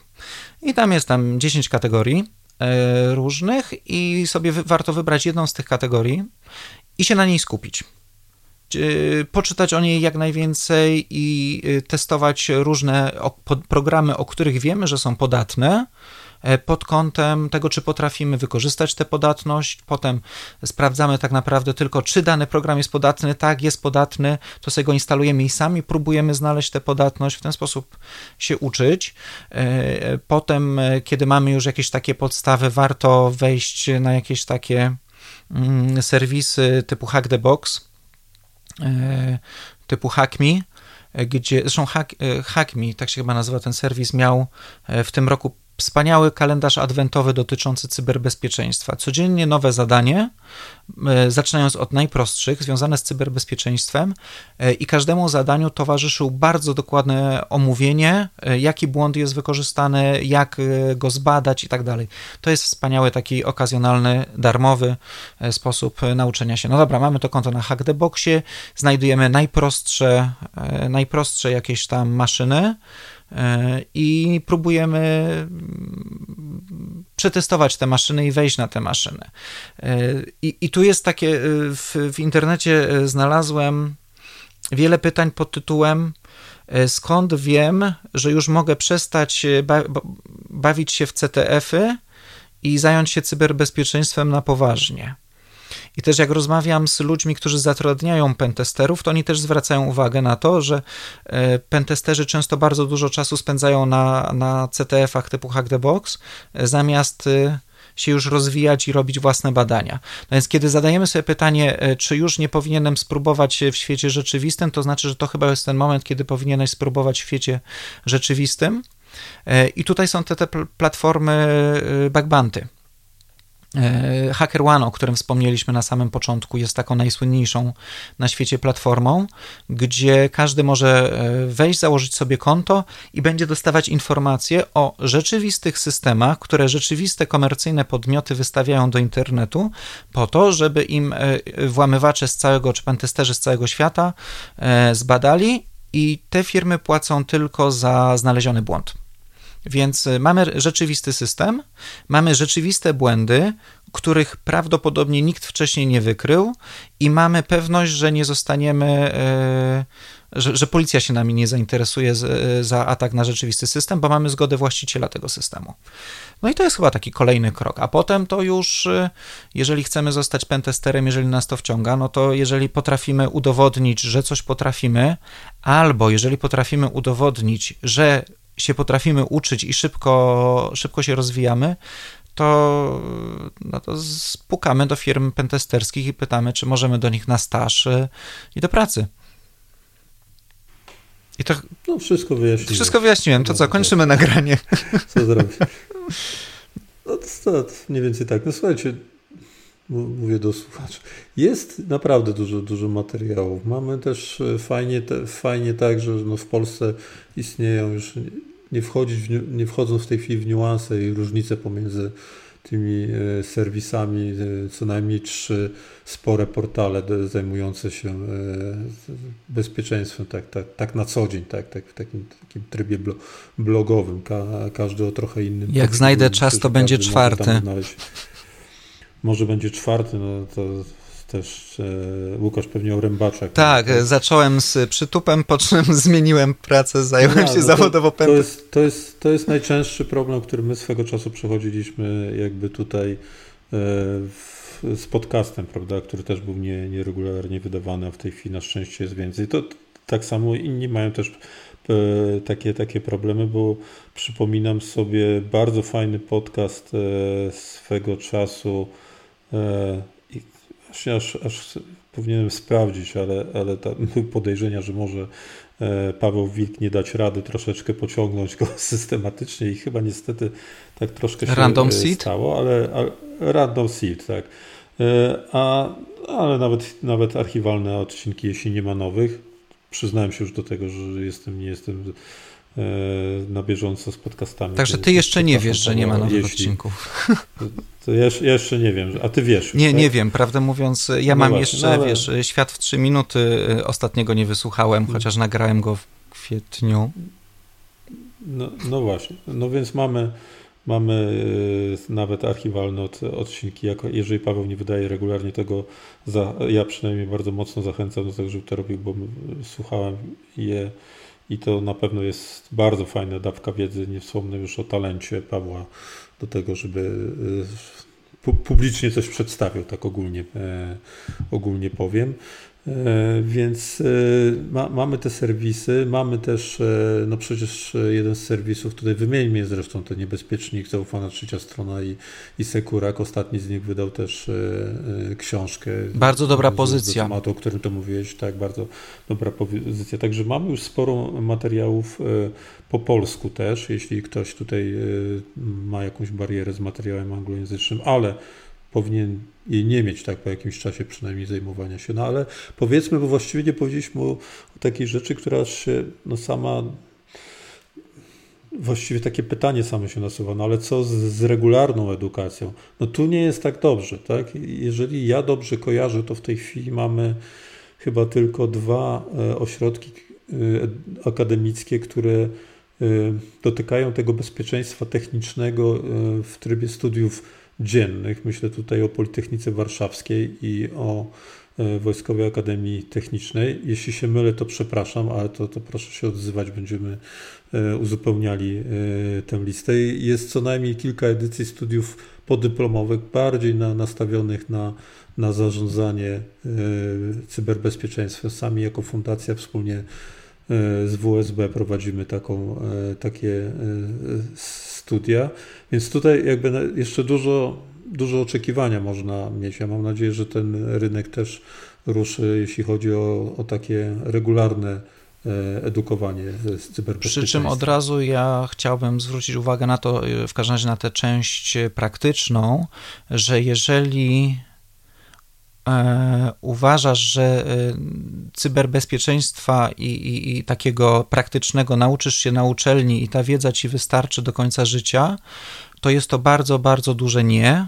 I tam jest tam 10 kategorii e, różnych i sobie warto wybrać jedną z tych kategorii i się na niej skupić. Poczytać o niej jak najwięcej i y, testować różne programy, o których wiemy, że są podatne, E, pod kątem tego, czy potrafimy wykorzystać tę podatność. Potem sprawdzamy tak naprawdę tylko, czy dany program jest podatny. Tak, jest podatny, to sobie go instalujemy i sami próbujemy znaleźć tę podatność, w ten sposób się uczyć. E, potem, e, kiedy mamy już jakieś takie podstawy, warto wejść na jakieś takie mm, serwisy typu Hack the Box, typu HackMe, gdzie zresztą Hack, HackMe, tak się chyba nazywa ten serwis, miał w tym roku wspaniały kalendarz adwentowy dotyczący cyberbezpieczeństwa. Codziennie nowe zadanie, e, zaczynając od najprostszych, związane z cyberbezpieczeństwem, e, i każdemu zadaniu towarzyszył bardzo dokładne omówienie, e, jaki błąd jest wykorzystany, jak go zbadać i tak dalej. To jest wspaniały, taki okazjonalny, darmowy sposób nauczenia się. No dobra, mamy to konto na Hacktheboxie, znajdujemy najprostsze, najprostsze jakieś tam maszyny, i próbujemy mm, przetestować te maszyny i wejść na te maszyny. E, I, i tu jest takie, e, w, w internecie znalazłem wiele pytań pod tytułem skąd wiem, że już mogę przestać bawić się w CTF-y i zająć się cyberbezpieczeństwem na poważnie. I też jak rozmawiam z ludźmi, którzy zatrudniają pentesterów, to oni też zwracają uwagę na to, że e, pentesterzy często bardzo dużo czasu spędzają na, na CTF-ach typu Hack the Box, e, zamiast e, się już rozwijać i robić własne badania. No więc kiedy zadajemy sobie pytanie, czy już nie powinienem spróbować w świecie rzeczywistym, to znaczy, że to chyba jest ten moment, kiedy powinieneś spróbować w świecie rzeczywistym. I tutaj są te, te platformy backbanty E, HackerOne, o którym wspomnieliśmy na samym początku, jest taką najsłynniejszą na świecie platformą, gdzie każdy może e, wejść, założyć sobie konto i będzie dostawać informacje o rzeczywistych systemach, które rzeczywiste komercyjne podmioty wystawiają do internetu, po to, żeby im e, włamywacze z całego, czy pentesterzy z całego świata zbadali i te firmy płacą tylko za znaleziony błąd. Więc y, mamy rzeczywisty system, mamy rzeczywiste błędy, których prawdopodobnie nikt wcześniej nie wykrył, i mamy pewność, że nie zostaniemy, y, że, że policja się nami nie zainteresuje y, za atak na rzeczywisty system, bo mamy zgodę właściciela tego systemu. No i to jest chyba taki kolejny krok. A potem to już, jeżeli chcemy zostać pentesterem, jeżeli nas to wciąga, no to jeżeli potrafimy udowodnić, że coś potrafimy, albo jeżeli potrafimy udowodnić, że się potrafimy uczyć i szybko, szybko się rozwijamy, to, no to spukamy do firm pentesterskich i pytamy, czy możemy do nich na staż y, i do pracy. I to. No, wszystko wyjaśniłem. Wszystko wyjaśniłem. To co, kończymy nagranie. Co zrobić? No to, to mniej więcej tak. No słuchajcie, mówię do słuchaczy. Jest naprawdę dużo, dużo materiałów. Mamy też e, fajnie, te, fajnie tak, że no w Polsce istnieją już, nie, wchodzić w, nie wchodząc w tej chwili w niuanse i różnice pomiędzy tymi e, serwisami, e, co najmniej trzy spore portale zajmujące się bezpieczeństwem tak, tak, tak na co dzień, tak, tak w takim, takim trybie blogowym, Ka, każdy o trochę innym. Jak znajdę czas, to będzie czwarty. Może będzie czwarty, no to też e, Łukasz pewnie o rębaczach. Tak, zacząłem z przytupem, po czym zmieniłem pracę, zająłem no, się no zawodowo to, to, jest, to, jest, to jest najczęstszy problem, który my swego czasu przechodziliśmy jakby tutaj e, w, z podcastem, prawda, który też był nie, nieregularnie wydawany, a w tej chwili na szczęście jest więcej. To tak samo inni mają też e, takie, takie problemy, bo przypominam sobie bardzo fajny podcast swego czasu właśnie aż, aż powinienem sprawdzić, ale, ale tam były podejrzenia, że może e, Paweł Wilk nie dać rady troszeczkę pociągnąć go systematycznie i chyba niestety tak troszkę się random seed? stało, ale, ale random seed, tak. E, a, ale nawet, nawet archiwalne odcinki, jeśli nie ma nowych, przyznałem się już do tego, że jestem, nie jestem na bieżąco z podcastami. Także ty jeszcze nie wiesz, że nie ma nowych jeśli, odcinków. To jeszcze nie wiem, a ty wiesz. nie, tak? nie wiem. Prawdę mówiąc, ja no mam właśnie, jeszcze, no ale... wiesz, Świat w trzy minuty y, ostatniego nie wysłuchałem, hmm. chociaż nagrałem go w kwietniu. No, no właśnie. No więc mamy, mamy y, nawet archiwalne od, odcinki. Jako, jeżeli Paweł nie wydaje regularnie tego, za, ja przynajmniej bardzo mocno zachęcam do tego, żeby to robił, bo słuchałem je i to na pewno jest bardzo fajna dawka wiedzy. Nie wspomnę już o talencie Pawła do tego, żeby e, publicznie coś przedstawił, tak ogólnie, e, ogólnie powiem. E, więc e, ma, mamy te serwisy, mamy też, e, no przecież jeden z serwisów, tutaj wymienimy zresztą, to Niebezpiecznik, Zaufana Trzecia Strona i, i Sekurak, ostatni z nich wydał też książkę. Bardzo dobra pozycja. tematu, o którym to mówiłeś, tak, bardzo dobra pozycja. Także mamy już sporo materiałów po polsku też, jeśli ktoś tutaj ma jakąś barierę z materiałem anglojęzycznym, ale powinien jej nie mieć, tak po jakimś czasie przynajmniej zajmowania się. No ale powiedzmy, bo właściwie nie powiedzieliśmy o, takiej rzeczy, która się no sama właściwie takie pytanie same się nasuwa, no ale co z, z, regularną edukacją? No tu nie jest tak dobrze, tak? Jeżeli ja dobrze kojarzę, to w tej chwili mamy chyba tylko dwa e, ośrodki e, akademickie, które e, dotykają tego bezpieczeństwa technicznego w trybie studiów dziennych. Myślę tutaj o Politechnice Warszawskiej i o e, Wojskowej Akademii Technicznej. Jeśli się mylę, to przepraszam, ale to, to proszę się odzywać, będziemy e, uzupełniali e, tę listę. Jest co najmniej kilka edycji studiów podyplomowych, bardziej na, nastawionych na, na zarządzanie cyberbezpieczeństwem. Sami jako fundacja wspólnie z WSB prowadzimy taką, takie studia, więc tutaj jakby jeszcze dużo, dużo oczekiwania można mieć. Ja mam nadzieję, że ten rynek też ruszy, jeśli chodzi o, o takie regularne e, edukowanie z cyberbezpieczeństwa. Przy czym od razu ja chciałbym zwrócić uwagę na to, w każdym razie na tę część praktyczną, że jeżeli E, uważasz, że e, cyberbezpieczeństwa i, i, i, takiego praktycznego nauczysz się na uczelni i ta wiedza ci wystarczy do końca życia, to jest to bardzo, bardzo duże nie. E,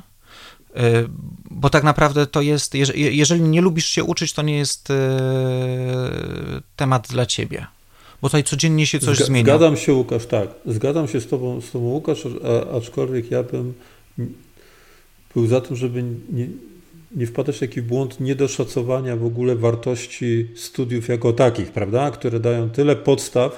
bo tak naprawdę to jest, jeżeli nie lubisz się uczyć, to nie jest temat dla ciebie. Bo tutaj codziennie się coś Zga zmienia. Zgadzam się, Łukasz, tak. Zgadzam się z tobą, z tobą Łukasz, aczkolwiek ja bym był za tym, żeby nie, nie wpadać w taki błąd niedoszacowania w ogóle wartości studiów jako takich, prawda, które dają tyle podstaw y,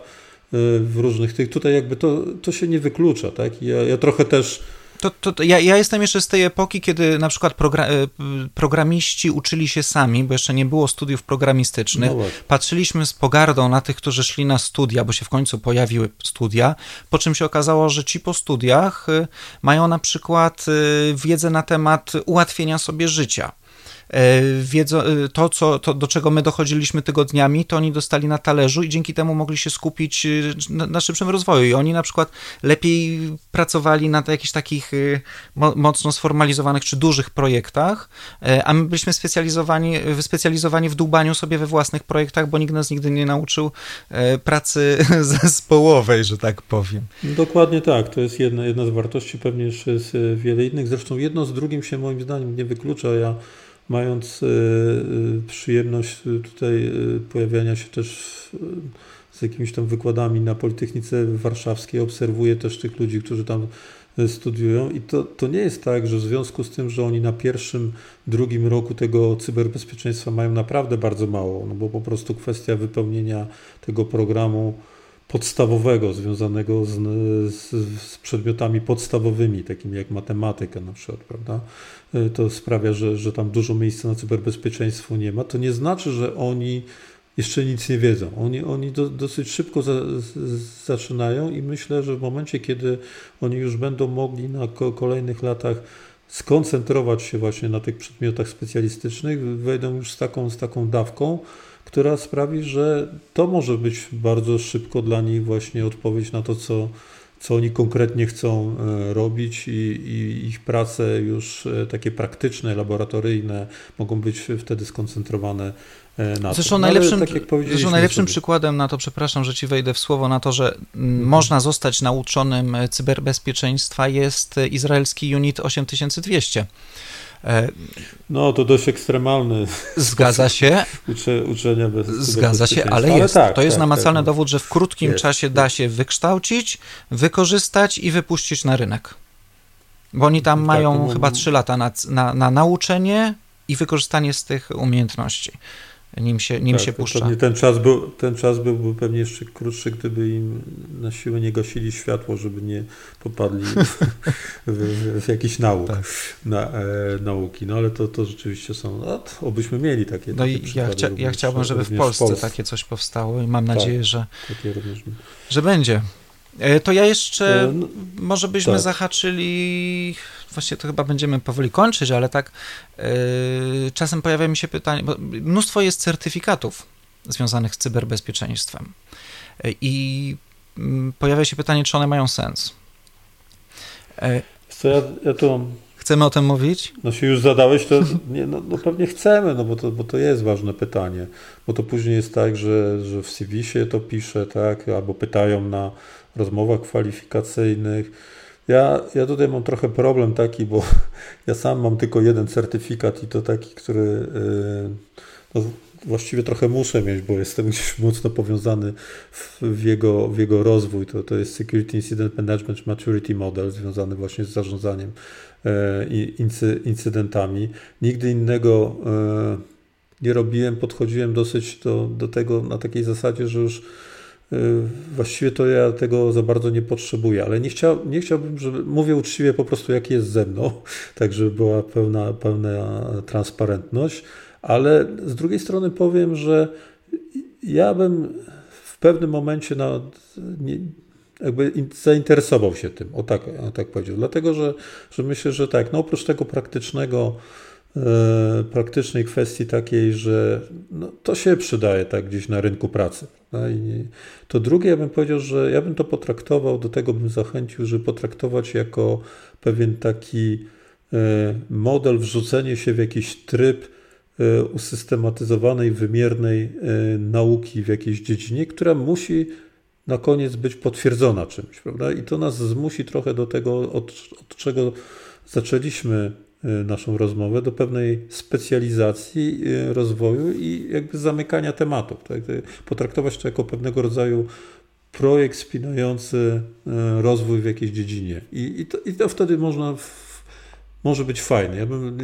w różnych tych. Tutaj jakby to, to się nie wyklucza, tak? Ja, ja trochę też to, to, to ja, ja, jestem jeszcze z tej epoki, kiedy na przykład progra e, programiści uczyli się sami, bo jeszcze nie było studiów programistycznych. No Patrzyliśmy z pogardą na tych, którzy szli na studia, bo się w końcu pojawiły studia, po czym się okazało, że ci po studiach e, mają na przykład e, wiedzę na temat ułatwienia sobie życia wiedzą, e, to, co, to, do czego my dochodziliśmy tygodniami, to oni dostali na talerzu i dzięki temu mogli się skupić e, na, na szybszym rozwoju. I oni na przykład lepiej pracowali nad jakichś takich mocno sformalizowanych czy dużych projektach, a my byliśmy specjalizowani, wyspecjalizowani w dłubaniu sobie we własnych projektach, bo nikt nas nigdy nie nauczył pracy zespołowej, że tak powiem. Dokładnie tak. To jest jedna, jedna z wartości, pewnie jeszcze jest wiele innych. Zresztą jedno z drugim się moim zdaniem nie wyklucza. Ja mając e, e, przyjemność tutaj e, pojawiania się też z jakimiś tam wykładami na Politechnice Warszawskiej, obserwuję też tych ludzi, którzy tam studiują i to, to nie jest tak, że w związku z tym, że oni na pierwszym, drugim roku tego cyberbezpieczeństwa mają naprawdę bardzo mało, no bo po prostu kwestia wypełnienia tego programu podstawowego, związanego z, z, z, przedmiotami podstawowymi, takimi jak matematyka na przykład, prawda? E, to sprawia, że, że tam dużo miejsca na cyberbezpieczeństwo nie ma. To nie znaczy, że oni jeszcze nic nie wiedzą. Oni, oni do, dosyć szybko za, z, zaczynają i myślę, że w momencie, kiedy oni już będą mogli na ko kolejnych latach skoncentrować się właśnie na tych przedmiotach specjalistycznych, wejdą już z taką, z taką dawką, która sprawi, że to może być bardzo szybko dla nich właśnie odpowiedź na to, co, co oni konkretnie chcą e, robić i, i, ich prace już e, takie praktyczne, laboratoryjne mogą być wtedy skoncentrowane e, na zresztą tym. No, najlepszym, tak zresztą najlepszym przykładem na to, przepraszam, że ci wejdę w słowo, na to, że mhm. można zostać nauczonym cyberbezpieczeństwa jest izraelski unit 8200 E, no, to dość ekstremalny. Zgadza się. Ucze, uczenia bez Zgadza się, ale jest. Ale tak, to jest tak, namacalny tak, dowód, że w krótkim jest, czasie da się wykształcić, wykorzystać i wypuścić na rynek. Bo oni tam tak, mają chyba trzy lata na, na, na nauczenie i wykorzystanie z tych umiejętności. Nim się, nim tak, się puszcza. ten czas, był, ten czas byłby pewnie jeszcze krótszy, gdyby im na siłę nie gasili światło, żeby nie popadli w, w, w jakiś nauk, tak. na, e, nauki. No ale to, to rzeczywiście są, no, obyśmy mieli takie No i ja, chcia, ja chciałbym, żeby w Polsce, w Polsce, takie coś powstało i mam tak, nadzieję, że, że będzie. E, to ja jeszcze, e, no, może byśmy tak. zahaczyli, właśnie to chyba będziemy powoli kończyć, ale tak yy, czasem pojawia mi się pytanie, bo mnóstwo jest certyfikatów związanych z cyberbezpieczeństwem i yy, pojawia się pytanie, czy one mają sens. Yy, Co ja, ja tu... Chcemy o tym mówić? No się już zadałeś, to nie, no, no, pewnie chcemy, no bo to, bo to jest ważne pytanie, bo to później jest tak, że, że w CV się to pisze, tak, albo pytają na rozmowach kwalifikacyjnych. Ja, ja tutaj mam trochę problem taki, bo ja sam mam tylko jeden certyfikat i to taki, który y, no, właściwie trochę muszę mieć, bo jestem gdzieś mocno powiązany w, w, jego, w jego rozwój. To, to jest Security Incident Management Maturity Model związany właśnie z zarządzaniem e, incy, incydentami. Nigdy innego e, nie robiłem, podchodziłem dosyć do, do tego na takiej zasadzie, że już Y, właściwie to ja tego za bardzo nie potrzebuję, ale nie, chciał, nie chciałbym, żeby, mówię uczciwie po prostu, jak jest ze mną, tak żeby była pełna, pełna transparentność, ale z drugiej strony powiem, że ja bym w pewnym momencie na, nie, jakby zainteresował się tym, o tak, o tak powiedział, dlatego, że, że myślę, że tak, no oprócz tego praktycznego praktycznej kwestii takiej, że no, to się przydaje tak gdzieś na rynku pracy. I to drugie, ja bym powiedział, że ja bym to potraktował, do tego bym zachęcił, żeby potraktować jako pewien taki e, model, wrzucenie się w jakiś tryb e, usystematyzowanej, wymiernej nauki w jakiejś dziedzinie, która musi na koniec być potwierdzona czymś, prawda? I to nas zmusi trochę do tego, od, od czego zaczęliśmy naszą rozmowę do pewnej specjalizacji y, rozwoju i jakby zamykania tematów. Tak? Potraktować to jako pewnego rodzaju projekt spinający y, rozwój w jakiejś dziedzinie. I, i, to, i to wtedy można może być fajny. Ja bym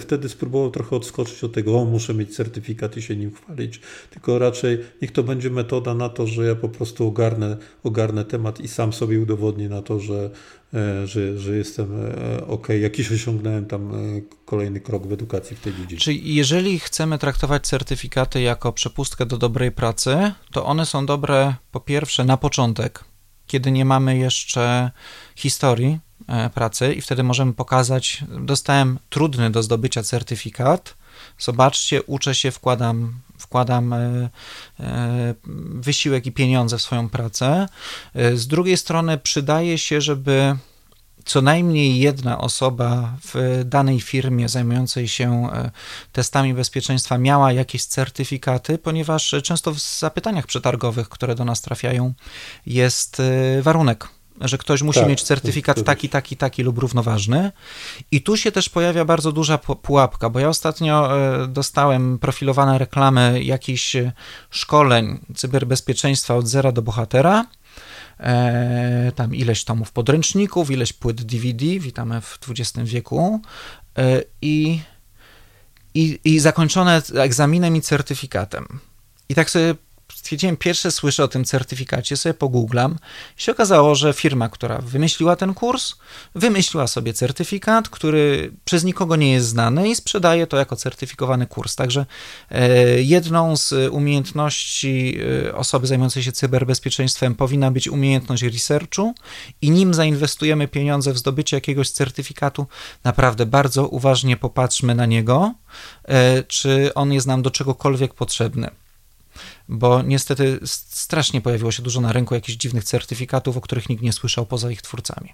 wtedy spróbował trochę odskoczyć od tego, o muszę mieć certyfikat i się nim chwalić, tylko raczej niech to będzie metoda na to, że ja po prostu ogarnę, ogarnę temat i sam sobie udowodnię na to, że, e, że, że jestem e, ok, jakiś osiągnąłem tam e, kolejny krok w edukacji w tej dziedzinie. Czyli jeżeli chcemy traktować certyfikaty jako przepustkę do dobrej pracy, to one są dobre po pierwsze na początek, kiedy nie mamy jeszcze historii pracy i wtedy możemy pokazać, dostałem trudny do zdobycia certyfikat, zobaczcie, uczę się, wkładam, wkładam e, e, wysiłek i pieniądze w swoją pracę. Z drugiej strony przydaje się, żeby co najmniej jedna osoba w danej firmie zajmującej się testami bezpieczeństwa miała jakieś certyfikaty, ponieważ często w zapytaniach przetargowych, które do nas trafiają, jest warunek że ktoś musi tak, mieć certyfikat taki, taki, taki lub równoważny. I tu się też pojawia bardzo duża pułapka, bo ja ostatnio e, dostałem profilowane reklamy jakichś e, szkoleń cyberbezpieczeństwa od zera do bohatera. E, tam ileś tomów podręczników, ileś płyt DVD, witamy w XX wieku. I, i, i zakończone egzaminem i certyfikatem. I tak sobie stwierdziłem, pierwsze słyszę o tym certyfikacie, sobie pogooglam i się okazało, że firma, która wymyśliła ten kurs, wymyśliła sobie certyfikat, który przez nikogo nie jest znany i sprzedaje to jako certyfikowany kurs. Także e, jedną z umiejętności e, osoby zajmującej się cyberbezpieczeństwem powinna być umiejętność researchu i nim zainwestujemy pieniądze w zdobycie jakiegoś certyfikatu, naprawdę bardzo uważnie popatrzmy na niego, e, czy on jest nam do czegokolwiek potrzebny bo niestety strasznie pojawiło się dużo na rynku jakichś dziwnych certyfikatów, o których nikt nie słyszał poza ich twórcami.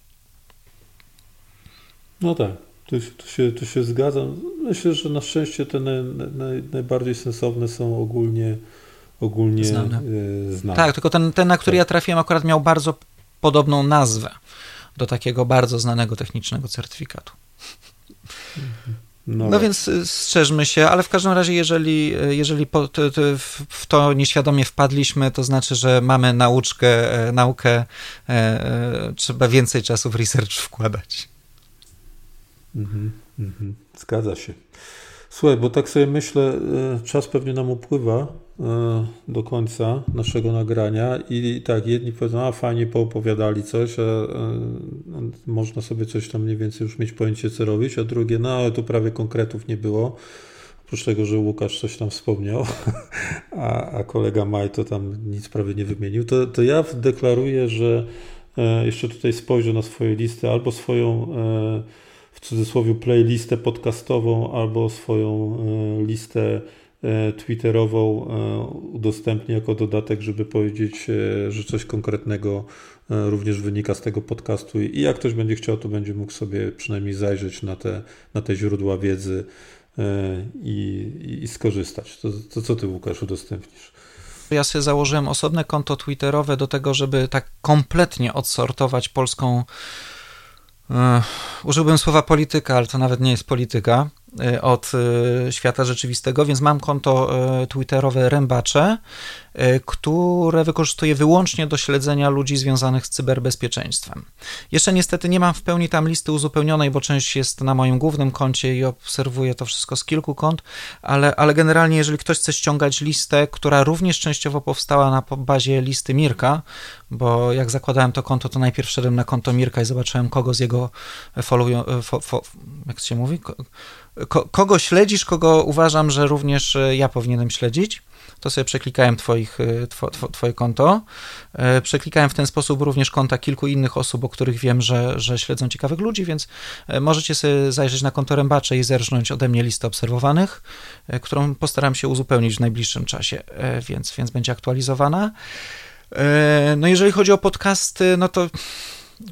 No tak, tu, tu, się, tu się zgadzam. Myślę, że na szczęście te naj, naj, najbardziej sensowne są ogólnie, ogólnie znane. Yy, znane. Tak, tylko ten, ten, na który tak. ja trafiłem, akurat miał bardzo podobną nazwę do takiego bardzo znanego technicznego certyfikatu. Mhm. No, no więc y, strzeżmy się, ale w każdym razie, jeżeli, y, jeżeli po, to, to w to nieświadomie wpadliśmy, to znaczy, że mamy nauczkę, e, naukę, e, e, trzeba więcej czasu w research wkładać. Mhm, mhm. Zgadza się. Słuchaj, bo tak sobie myślę, e, czas pewnie nam upływa do końca naszego nagrania i tak, jedni powiedzą, a fajnie poopowiadali coś, a, można sobie coś tam mniej więcej już mieć pojęcie, co robić, a drugie, no ale tu prawie konkretów nie było. Oprócz tego, że Łukasz coś tam wspomniał, a, a kolega Maj to tam nic prawie nie wymienił, to, to ja deklaruję, że e, jeszcze tutaj spojrzę na swoje listy, albo swoją e, w cudzysłowie playlistę podcastową, albo swoją e, listę twitterową udostępnię jako dodatek, żeby powiedzieć, że coś konkretnego również wynika z tego podcastu i jak ktoś będzie chciał, to będzie mógł sobie przynajmniej zajrzeć na te, na te źródła wiedzy, E, i, i skorzystać. To, to co ty, Łukasz, udostępnisz? Ja sobie założyłem osobne konto Twitterowe do tego, żeby tak kompletnie odsortować polską. Użyłbym słowa polityka, ale to nawet nie jest polityka. Y, od y, świata rzeczywistego, więc mam konto y, twitterowe Rębacze, które wykorzystuję wyłącznie do śledzenia ludzi związanych z cyberbezpieczeństwem. Jeszcze niestety nie mam w pełni tam listy uzupełnionej, bo część jest na moim głównym koncie i obserwuję to wszystko z kilku kont, ale, ale generalnie jeżeli ktoś chce ściągać listę, która również częściowo powstała na bazie listy Mirka, bo jak zakładałem to konto, to najpierw szedłem na konto Mirka i zobaczyłem kogo z jego follow, fo, fo, jak się mówi, ko, kogo śledzisz, kogo uważam, że również e, ja powinienem śledzić. To sobie przeklikałem twoich, e, two, two, twoje konto. E, przeklikałem w ten sposób również konta kilku innych osób, o których wiem, że, że śledzą ciekawych ludzi, więc możecie sobie zajrzeć na konto Rębacze i zerżnąć ode mnie listę obserwowanych, którą postaram się uzupełnić w najbliższym czasie, więc, więc będzie aktualizowana. No jeżeli chodzi o podcasty, no to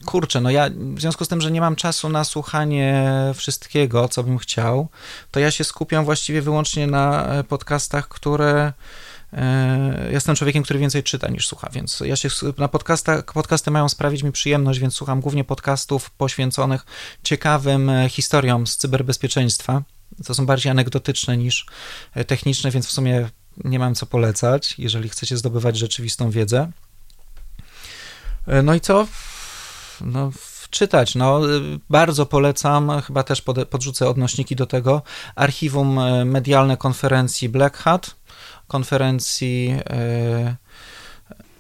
kurczę, no ja w związku z tym, że nie mam czasu na słuchanie wszystkiego, co bym chciał, to ja się skupiam właściwie wyłącznie na e, podcastach, które e, jestem człowiekiem, który więcej czyta niż słucha, więc ja się na podcastach, podcasty mają sprawić mi przyjemność, więc słucham głównie podcastów poświęconych ciekawym e, historiom z cyberbezpieczeństwa. To są bardziej anegdotyczne niż techniczne, więc w sumie nie mam co polecać, jeżeli chcecie zdobywać rzeczywistą wiedzę. No i co? No, czytać. No, bardzo polecam, chyba też pod, podrzucę odnośniki do tego, archiwum e, medialne konferencji Black Hat, konferencji... E,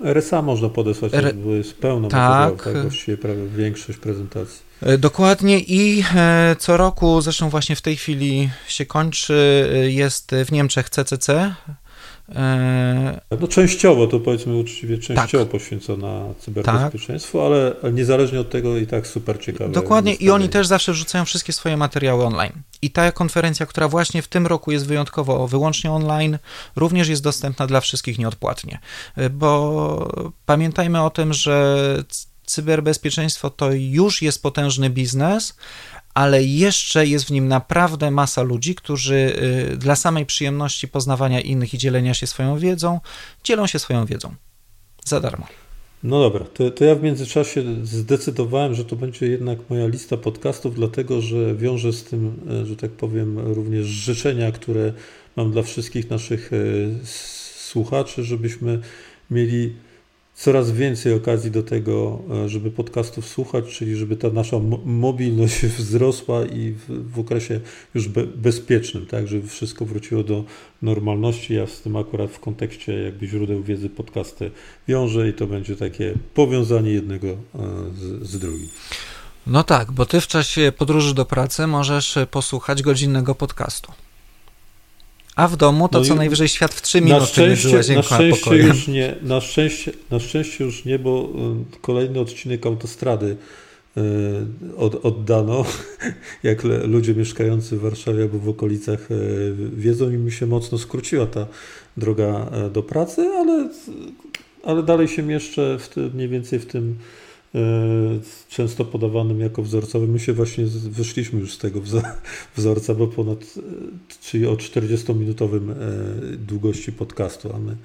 RSA można podesłać, R... bo jest pełno tak. tak, właściwie prawie większość prezentacji. E, dokładnie i co roku, zresztą właśnie w tej chwili się kończy, jest w Niemczech CCC, E, no częściowo, to powiedzmy uczciwie, częściowo tak. poświęcona cyberbezpieczeństwu, tak. ale niezależnie od tego i tak super ciekawe. Dokładnie i oni też zawsze wrzucają wszystkie swoje materiały online. I ta konferencja, która właśnie w tym roku jest wyjątkowo wyłącznie online, również jest dostępna dla wszystkich nieodpłatnie. E, bo pamiętajmy o tym, że cyberbezpieczeństwo to już jest potężny biznes, ale jeszcze jest w nim naprawdę masa ludzi, którzy y, dla samej przyjemności poznawania innych i dzielenia się swoją wiedzą, dzielą się swoją wiedzą za darmo. No dobra, to, to ja w międzyczasie zdecydowałem, że to będzie jednak moja lista podcastów, dlatego że wiąże z tym, e, że tak powiem, również życzenia, które mam dla wszystkich naszych e, słuchaczy, żebyśmy mieli coraz więcej okazji do tego, e, żeby podcastów słuchać, czyli żeby ta nasza mobilność wzrosła i w, w okresie już be, bezpiecznym, tak, żeby wszystko wróciło do normalności. Ja z tym akurat w kontekście jakby źródeł wiedzy podcasty wiążę i to będzie takie powiązanie jednego e, z, z drugim. No tak, bo ty w czasie podróży do pracy możesz posłuchać godzinnego podcastu. A w domu to no co najwyżej świat w 3 minuty na szczęście, na szczęście już nie, na szczęście, na szczęście już nie, bo y, kolejny odcinek autostrady y, od, oddano, jak ludzie mieszkający w Warszawie albo w okolicach y, wiedzą i mi się mocno skróciła ta droga do pracy, ale, ale dalej się mieszczę w tym, mniej więcej w tym często podawanym jako wzorcowym. My się właśnie wyszliśmy już z tego wzorca, bo ponad, e, czyli o 40-minutowym e, długości podcastu, a my,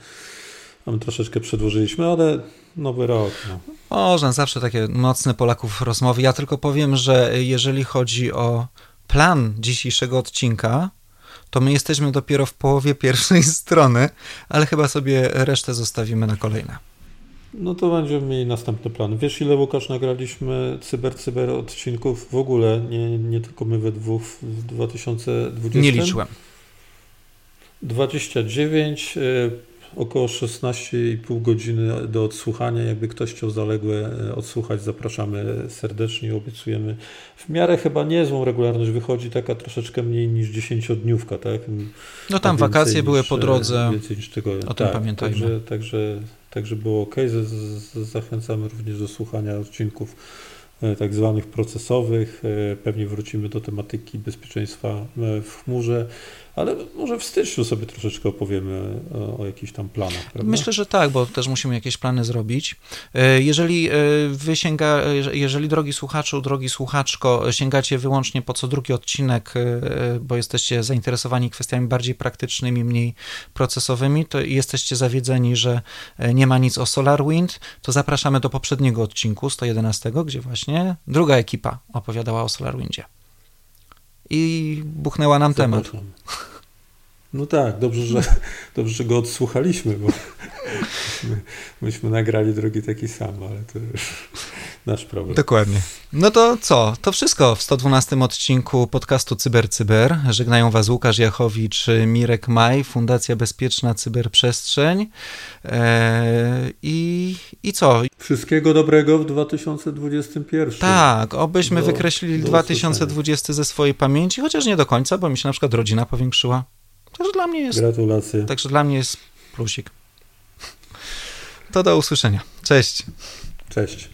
a my troszeczkę przedłużyliśmy, ale nowy rok. No. Można, zawsze takie mocne Polaków rozmowy. Ja tylko powiem, że jeżeli chodzi o plan dzisiejszego odcinka, to my jesteśmy dopiero w połowie pierwszej strony, ale chyba sobie resztę zostawimy na kolejne. No to będziemy mieli następny plan. Wiesz, ile Łukasz nagraliśmy cyber, cyber odcinków w ogóle, nie, nie tylko my we dwóch w 2020? Nie liczyłem. 29, y, około 16,5 godziny do odsłuchania. Jakby ktoś chciał zaległe y, odsłuchać, zapraszamy serdecznie, obiecujemy. W miarę chyba niezłą regularność wychodzi, taka troszeczkę mniej niż 10-dniówka, tak? No tam wakacje niż, były po drodze. Więcej niż. O tym tak, pamiętajmy. Także, także, także było ok. Z, z, zachęcamy również do słuchania odcinków e, tak zwanych procesowych. E, Pewnie wrócimy do tematyki bezpieczeństwa e, w chmurze, ale może w styczniu sobie troszeczkę opowiemy o, jakichś tam planach. Prawda? Myślę, że tak, bo też musimy jakieś plany zrobić. E, Jeżeli e, wy sięga, e, jeżeli drogi słuchaczu, drogi słuchaczko, sięgacie wyłącznie po co drugi odcinek, bo jesteście zainteresowani kwestiami bardziej praktycznymi, mniej procesowymi, to jesteście zawiedzeni, że nie ma nic o SolarWind, to zapraszamy do poprzedniego odcinku, 111, gdzie właśnie druga ekipa opowiadała o SolarWindzie. I buchnęła nam temat. No tak, dobrze, że, dobrze, że go odsłuchaliśmy, bo myśmy, myśmy nagrali drugi taki sam, ale to już nasz problem. Dokładnie. No to co? To wszystko w 112 odcinku podcastu Cyber Cyber. Żegnają Was Łukasz Jachowicz, Mirek Maj, Fundacja Bezpieczna Cyberprzestrzeń. Eee, i, I co? Wszystkiego dobrego w 2021. Tak, obyśmy Do- wykreślili do 2020 ze swojej pamięci, chociaż nie do końca, bo mi się na przykład rodzina powiększyła. Także dla mnie jest, Gratulacje. także dla mnie jest plusik. To do usłyszenia. Cześć. Cześć.